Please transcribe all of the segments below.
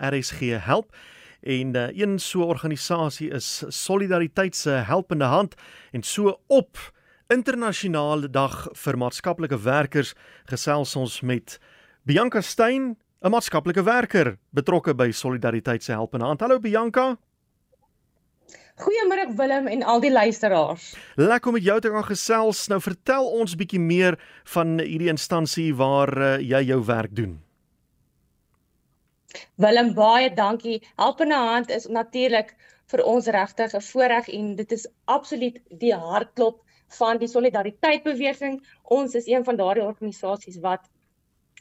RSG help. En uh, een so organisasie is Solidariteit se helpende hand en so op internasionale dag vir maatskaplike werkers gesels ons met Bianca Stein, 'n maatskaplike werker betrokke by Solidariteit se helpende hand. Hallo Bianca. Goeiemôre Willem en al die luisteraars. Lekker om met jou te kan gesels. Nou vertel ons bietjie meer van hierdie instansie waar uh, jy jou werk doen. Willem baie dankie. Helpende hand is natuurlik vir ons regtig 'n voorreg en dit is absoluut die hartklop van die solidariteitsbeweging. Ons is een van daardie organisasies wat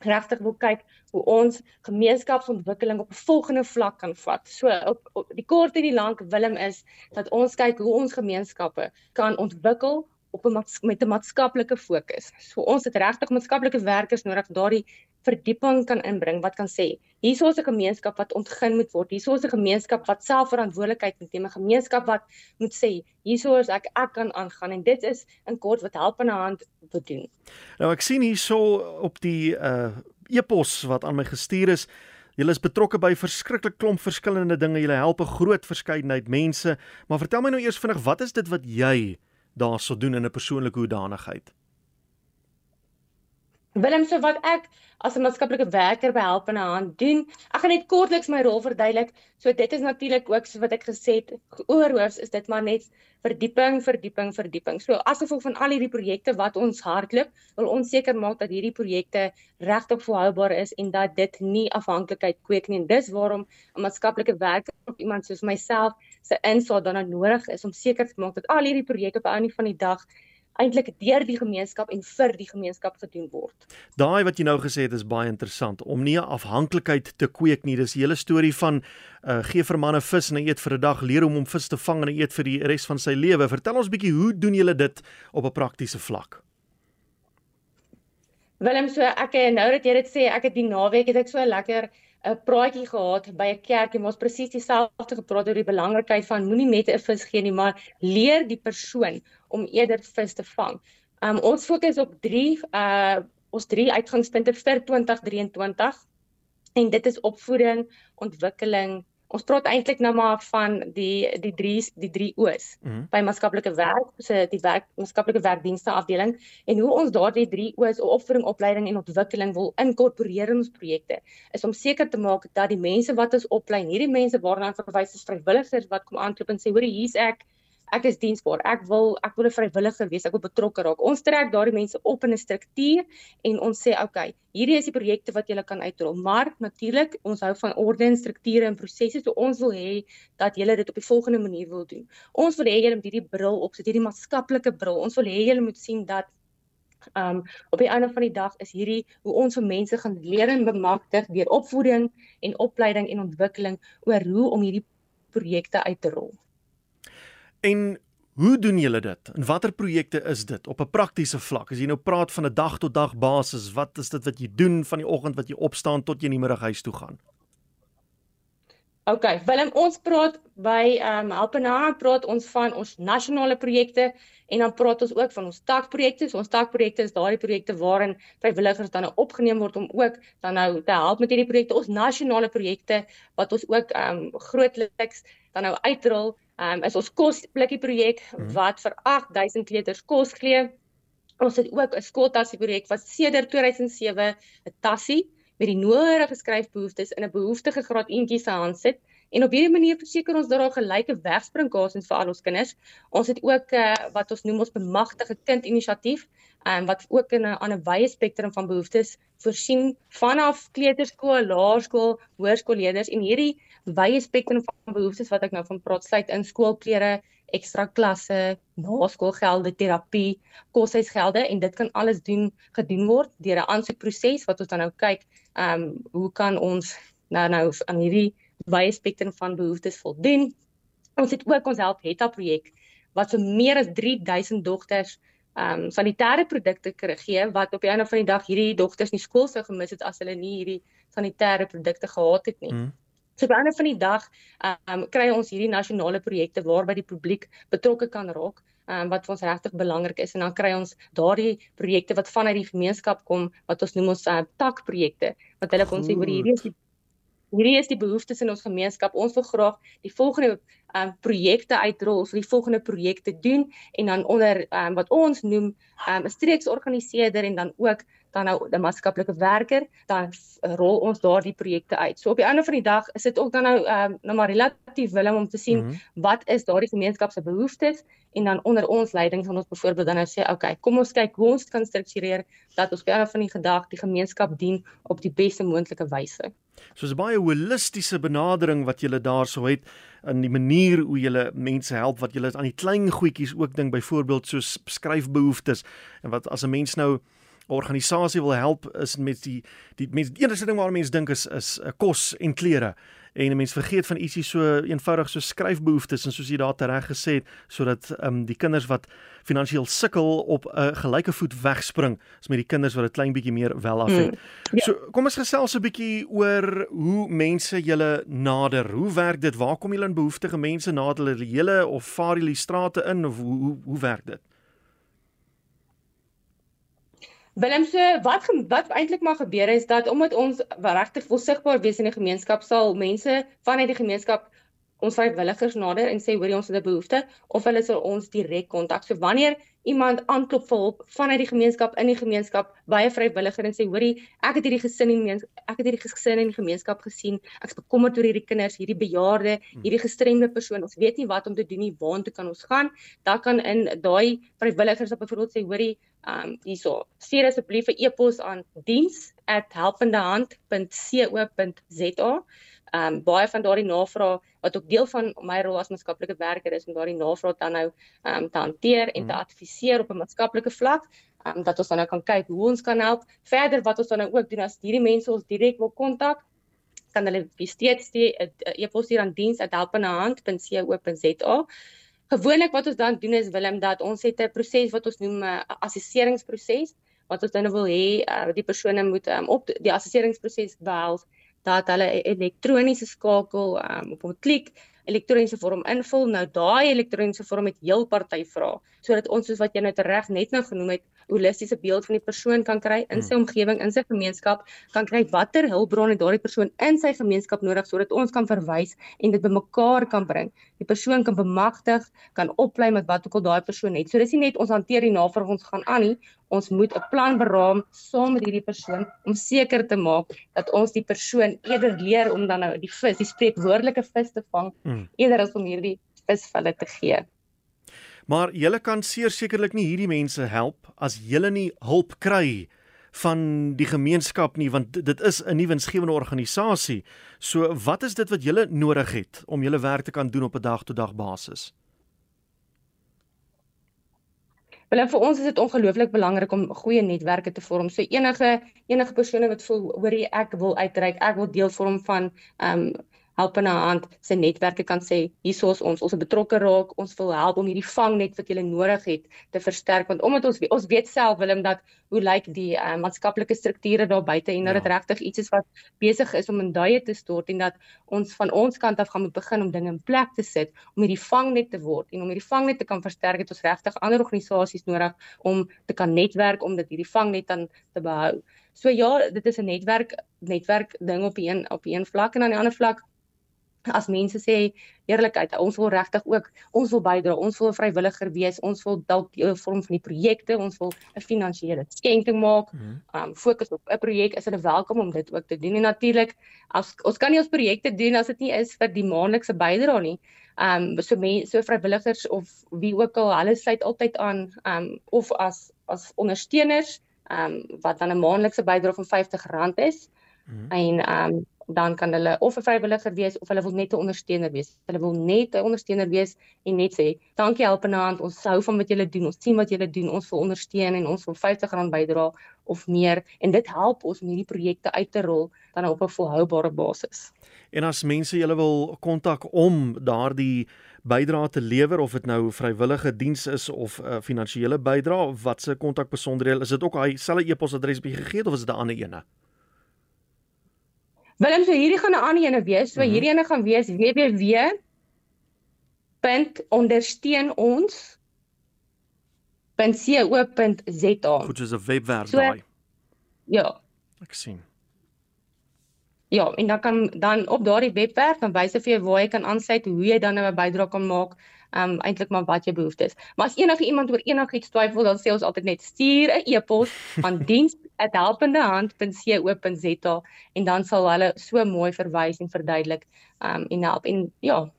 regtig wil kyk hoe ons gemeenskapsontwikkeling op 'n volgende vlak kan vat. So op, op die kort en die lank Willem is dat ons kyk hoe ons gemeenskappe kan ontwikkel op 'n met 'n maatskaplike fokus. So ons het regtig maatskaplike werkers nodig daardie verdieping kan inbring wat kan sê hierso is 'n gemeenskap wat ontgin moet word. Hierso is 'n gemeenskap wat selfverantwoordelikheid moet neem, 'n gemeenskap wat moet sê hierso is ek ek kan aangaan en dit is in kort wat help in 'n hand wil doen. Nou ek sien hierso op die uh e-pos wat aan my gestuur is Julle is betrokke by verskriklik klomp verskillende dinge. Julle help 'n groot verskeidenheid mense. Maar vertel my nou eers vinnig, wat is dit wat jy daarso doen in 'n persoonlike hoedanigheid? Willem, so wat ek as 'n maatskaplike werker by Help in 'n Hand doen, ek gaan net kortliks my rol verduidelik. So dit is natuurlik ook so wat ek gesê het, oorhoofs is dit maar net verdieping, verdieping, verdieping. So as gevolg van al hierdie projekte wat ons hardloop, wil ons seker maak dat hierdie projekte regtig volhoubaar is en dat dit nie afhanklikheid kweek nie. En dis waarom 'n maatskaplike werker of iemand soos myself se insaag dan nodig is om seker te maak dat al hierdie projekte op 'n einde van die dag eintlik deur die gemeenskap en vir die gemeenskap gedoen word. Daai wat jy nou gesê het is baie interessant om nie 'n afhanklikheid te kweek nie. Dis die hele storie van uh gee vir manne vis en hy eet vir 'n dag, leer hom om vis te vang en hy eet vir die res van sy lewe. Vertel ons bietjie hoe doen julle dit op 'n praktiese vlak? Willem, so ek nou dat jy dit sê, ek het die naweek het ek so lekker 'n praatjie gehad by 'n kerk en ons presies dieselfde gepraat oor die belangrikheid van moenie net 'n vis gee nie, maar leer die persoon om eerder vis te vang. Um ons fokus op 3 uh ons 3 uitgangspunte vir 2023 en dit is opvoeding, ontwikkeling Ons praat eintlik nou maar van die die 3 die 3 O's mm -hmm. by maatskaplike werk, so die werk maatskaplike werkdienste afdeling en hoe ons daardie 3 O's opvoeding, opleiding en ontwikkeling wil inkorporeer in ons projekte is om seker te maak dat die mense wat ons oplei, hierdie mense waarna verwys as vrywilligers wat kom aanklop en sê hoor hier's ek ek is diensbaar. Ek wil ek wil 'n vrywilliger wees. Ek wil betrokke raak. Ons trek daardie mense op in 'n struktuur en ons sê, "Oké, okay, hierdie is die projekte wat julle kan uitrol." Maar natuurlik, ons hou van orde en strukture en prosesse. So ons wil hê dat julle dit op die volgende manier wil doen. Ons wil hê julle moet hierdie bril opsit, hierdie maatskaplike bril. Ons wil hê julle moet sien dat Um op die einde van die dag is hierdie hoe ons vir mense gaan leer en bemagtig deur opvoeding en opleiding en ontwikkeling oor hoe om hierdie projekte uit te rol. En hoe doen julle dit? En watter projekte is dit op 'n praktiese vlak? As jy nou praat van 'n dag tot dag basis, wat is dit wat jy doen van die oggend wat jy opstaan tot jy in die middag huis toe gaan? OK, Willem, ons praat by ehm um, Helpenaan praat ons van ons nasionale projekte en dan praat ons ook van ons takprojekte. So ons takprojekte is daardie projekte waarin vrywilligers dan nou opgeneem word om ook dan nou te help met hierdie projekte. Ons nasionale projekte wat ons ook ehm um, grootliks dan nou uitrol um, is ons kosblikkie projek mhm. wat vir 8000 kleuters kos gee. Ons het ook 'n skooltassie projek wat sedert 2007 'n tassie met die nodige skryfbehoeftes in 'n behoeftige graad eentjie se hand sit. En op hierdie manier verseker ons dat daar gelyke wegspringkasings vir al ons kinders. Ons het ook uh, wat ons noem ons bemagtige kind inisiatief, um, wat ook in 'n ander wye spektrum van behoeftes voorsien vanaf kleuterskool, laerskool, hoërskoolleerders en hierdie wye spektrum van behoeftes wat ek nou van praat sluit in skoolklere, ekstra klasse, naskoolgelde, terapie, koshuisgelde en dit kan alles doen gedoen word deur 'n aansoekproses wat ons dan nou kyk, ehm um, hoe kan ons nou nou aan hierdie wye spektrum van behoeftes voldoen. Ons het ook ons help Hetta projek wat vir meer as 3000 dogters ehm um, sanitêre produkte gee wat op die einde van die dag hierdie dogters nie skool sou gemis het as hulle nie hierdie sanitêre produkte gehad het nie. Mm. So aan die einde van die dag ehm um, kry ons hierdie nasionale projekte waarby die publiek betrokke kan raak um, wat vir ons regtig belangrik is en dan kry ons daardie projekte wat vanuit die gemeenskap kom wat ons noem ons uh, takprojekte wat hulle kon sê oor hierdie is die hierdie is die behoeftes in ons gemeenskap. Ons wil graag die volgende um projekte uitrol, wil die volgende projekte doen en dan onder um wat ons noem um 'n streeksorganiseerder en dan ook dan nou 'n maatskaplike werker, dan rol ons daardie projekte uit. So op die einde van die dag is dit ook dan nou ehm um, nou maar relatief willing om te sien mm -hmm. wat is daardie gemeenskap se behoeftes en dan onder ons leiding van ons byvoorbeeld dan nou sê, "Oké, okay, kom ons kyk hoe ons kan struktureer dat ons op die einde van die dag die gemeenskap dien op die beste moontlike wyse." So 'n baie holistiese benadering wat julle daarso het in die manier hoe julle mense help wat julle aan die klein goedjies ook ding byvoorbeeld soos skryfbehoeftes en wat as 'n mens nou organisasie wil help is met die die mense die enigste ding waar mense dink is is 'n uh, kos en klere en mense vergeet van ietsie so eenvoudig so skryfbehoeftes en soos jy daar tereg gesê het sodat ehm um, die kinders wat finansiëel sukkel op 'n uh, gelyke voet wegspring as met die kinders wat 'n klein bietjie meer wel af het. Mm, ja. So kom ons gesels 'n bietjie oor hoe mense julle nader. Hoe werk dit? Waar kom julle in behoeftige mense nader? Hulle hele of vaar julle strate in of hoe hoe, hoe werk dit? Willem so wat wat eintlik maar gebeur is dat omdat ons regtig wil sigbaar wees in die gemeenskap sal mense vanuit die gemeenskap ons vrywilligers nader en sê hoor jy ons het 'n behoefte of hulle sal ons direk kontak. So wanneer iemand aanklop vir hulp vanuit die gemeenskap in die gemeenskap by 'n vrywilliger en sê hoorie ek het hierdie gesin in ek het hierdie gesin in die gemeenskap gesien ek's bekommerd oor hierdie kinders hierdie bejaarde hmm. hierdie gestremde persoon ons weet nie wat om te doen nie waartoe kan ons gaan dan kan in daai vrywilligers op byvoorbeeld sê hoorie um hierso stuur asseblief 'n e-pos aan diens@helpendehand.co.za ehm um, baie van daardie navrae wat ook deel van my rol as maatskaplike werker is om daardie navrae dan nou ehm um, te hanteer en te mm. adviseer op 'n maatskaplike vlak, ehm um, dat ons dan nou kan kyk hoe ons kan help. Verder wat ons dan nou ook doen as hierdie mense ons direk wil kontak, kan hulle steeds die e-pos stuur aan diens@helpenhand.co.za. Gewoonlik wat ons dan doen is Willem dat ons het 'n proses wat ons noem 'n assesseringsproses wat ons dan nou wil hê uh, die persone moet um, op die assesseringsproses behels dat hulle 'n elektroniese skakel um, op 'n klik elektroniese vorm invul. Nou daai elektroniese vorm het heel party vra sodat ons soos wat jy nou reg net nou genoem het, holistiese beeld van die persoon kan kry in sy hmm. omgewing, in sy gemeenskap, kan kry watter hulpbronne daardie persoon in sy gemeenskap nodig sodat ons kan verwys en dit bymekaar kan bring. Die persoon kan bemagtig, kan oplei met wat ook al daai persoon het. So dis nie net ons hanteer die navraag ons gaan aan nie, ons moet 'n plan beraam saam met hierdie persoon om seker te maak dat ons die persoon eerder leer om dan nou die vis, die spreekwoordelike vis te vang hmm. eerder as om hierdie vis vir hulle te gee. Maar julle kan sekerlik nie hierdie mense help as julle nie hulp kry van die gemeenskap nie want dit is 'n nuwe insgewende organisasie. So wat is dit wat julle nodig het om julle werk te kan doen op 'n dag-tot-dag basis? Wel vir ons is dit ongelooflik belangrik om goeie netwerke te vorm. So enige enige persone wat voel hoor jy ek wil uitreik, ek wil deel vorm van ehm um, help in 'n hand se netwerke kan sê hierso is ons ons is betrokke raak ons wil help om hierdie vangnet wat jy nodig het te versterk want omdat ons ons weet self Willem dat hoe lyk die uh, maatskaplike strukture daar buite en dat dit ja. regtig iets is wat besig is om in duie te stort en dat ons van ons kant af gaan moet begin om dinge in plek te sit om hierdie vangnet te word en om hierdie vangnet te kan versterk het ons regtig ander organisasies nodig om te kan netwerk om dit hierdie vangnet dan te behou. So ja, dit is 'n netwerk netwerk ding op een op een vlak en aan die ander vlak as mense sê eerlikheid ons wil regtig ook ons wil bydra ons wil 'n vrywilliger wees ons wil dalk deel vorm van die projekte ons wil 'n finansiële skenking maak. Mm -hmm. um fokus op 'n projek is hulle welkom om dit ook te doen. En natuurlik as ons kan nie ons projekte doen as dit nie is vir die maandelikse bydrae nie. Um so mense so vrywilligers of wie ook al hulle sluit altyd aan um of as as ondersteuners um wat dan 'n maandelikse bydrae van R50 is. Mm en um dan kan hulle of 'n vrywilliger wees of hulle wil net 'n ondersteuner wees. Hulle wil net 'n ondersteuner wees en net sê, "Dankie helpende hand, ons hou van wat julle doen. Ons sien wat julle doen. Ons wil ondersteun en ons wil R50 bydra of meer." En dit help ons om hierdie projekte uit te rol dan op 'n volhoubare basis. En as mense julle wil kontak om daardie bydrae te lewer of dit nou vrywillige diens is of 'n uh, finansiële bydrae, watse kontakbesonderhede is dit ook hy selfe e-posadres by gegee of is dit 'n ander ene? Willem, so hierdie gaan 'n ander ene wees. So mm -hmm. hierdie ene gaan wees www.ondersteunons.co.za. Which is 'n webwerf so, daai. Ja. Ek sien. Ja, en dan kan dan op daardie webwerf dan wys dit vir jou waar jy kan aansluit, hoe jy dan 'n nou bydrae kan maak, ehm um, eintlik maar wat jy behoeftes. Maar as enige iemand oor enigiets twyfel, dan sê ons altyd net stuur 'n e-pos aan diens@helpendehand.co.za en dan sal hulle so mooi verwys en verduidelik ehm um, en help en ja,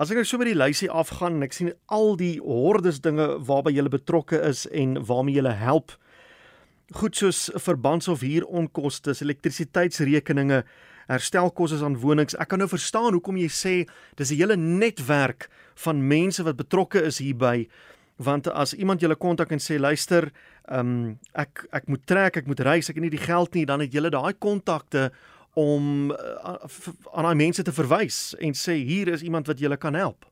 As ek nou so by die lysie afgaan en ek sien al die hordes dinge waarby jy betrokke is en waarmee jy help. Goed soos verbands of huuronkoste, elektrisiteitsrekeninge, herstelkosse aan wonings. Ek kan nou verstaan hoekom jy sê dis 'n hele netwerk van mense wat betrokke is hierby want as iemand julle kontak en sê luister, ehm um, ek ek moet trek, ek moet reis, ek het nie die geld nie, dan het julle daai kontakte om uh, aan daai mense te verwys en sê hier is iemand wat julle kan help.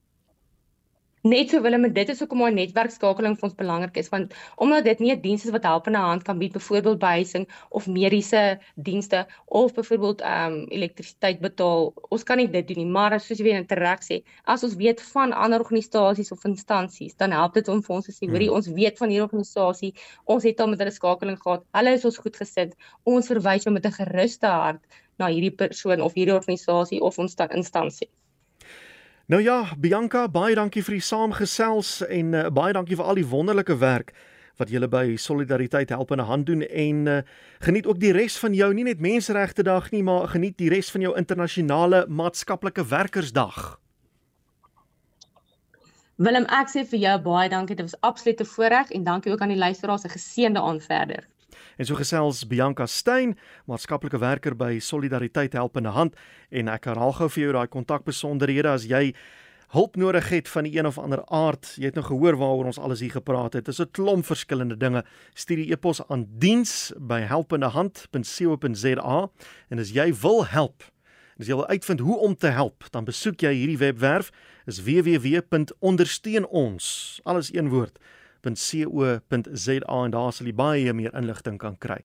Net so Willem, dit is hoekom 'n netwerkskakeling vir ons belangrik is want omdat dit nie 'n diens is wat helpende hand kan bied byvoorbeeld behuising of mediese dienste of byvoorbeeld ehm um, elektrisiteit betaal. Ons kan nie dit doen nie, maar soos jy weer interrek sê, as ons weet van ander organisasies of instansies, dan help dit om vir ons te sê, hoorie, hmm. ons weet van hierdie organisasie, ons het al met hulle skakeling gehad. Hulle is ons goed gesit. Ons verwys jou met 'n geruste hart na hierdie persoon of hierdie organisasie of ons instansie. Nou ja, Bianca, baie dankie vir die saamgesels en uh, baie dankie vir al die wonderlike werk wat julle by Solidariteit help in 'n hand doen en uh, geniet ook die res van jou nie net menseregte dag nie, maar geniet die res van jou internasionale maatskaplike werkersdag. Willem, ek sê vir jou baie dankie. Dit was absolute voorreg en dankie ook aan die luisteraars se geseënde aand verder. En so gesels Bianca Stein, maatskaplike werker by Solidariteit Helpende Hand en ek herhaal gou vir jou daai kontakbesonderhede as jy hulp nodig het van die een of ander aard. Jy het nou gehoor waaroor ons alles hier gepraat het. Dit is 'n klomp verskillende dinge. Stuur die e-pos aan diens@helpendehand.co.za en as jy wil help As jy wil uitvind hoe om te help, dan besoek jy hierdie webwerf is www.ondersteunons alles een woord .co.za en daar sal jy baie meer inligting kan kry.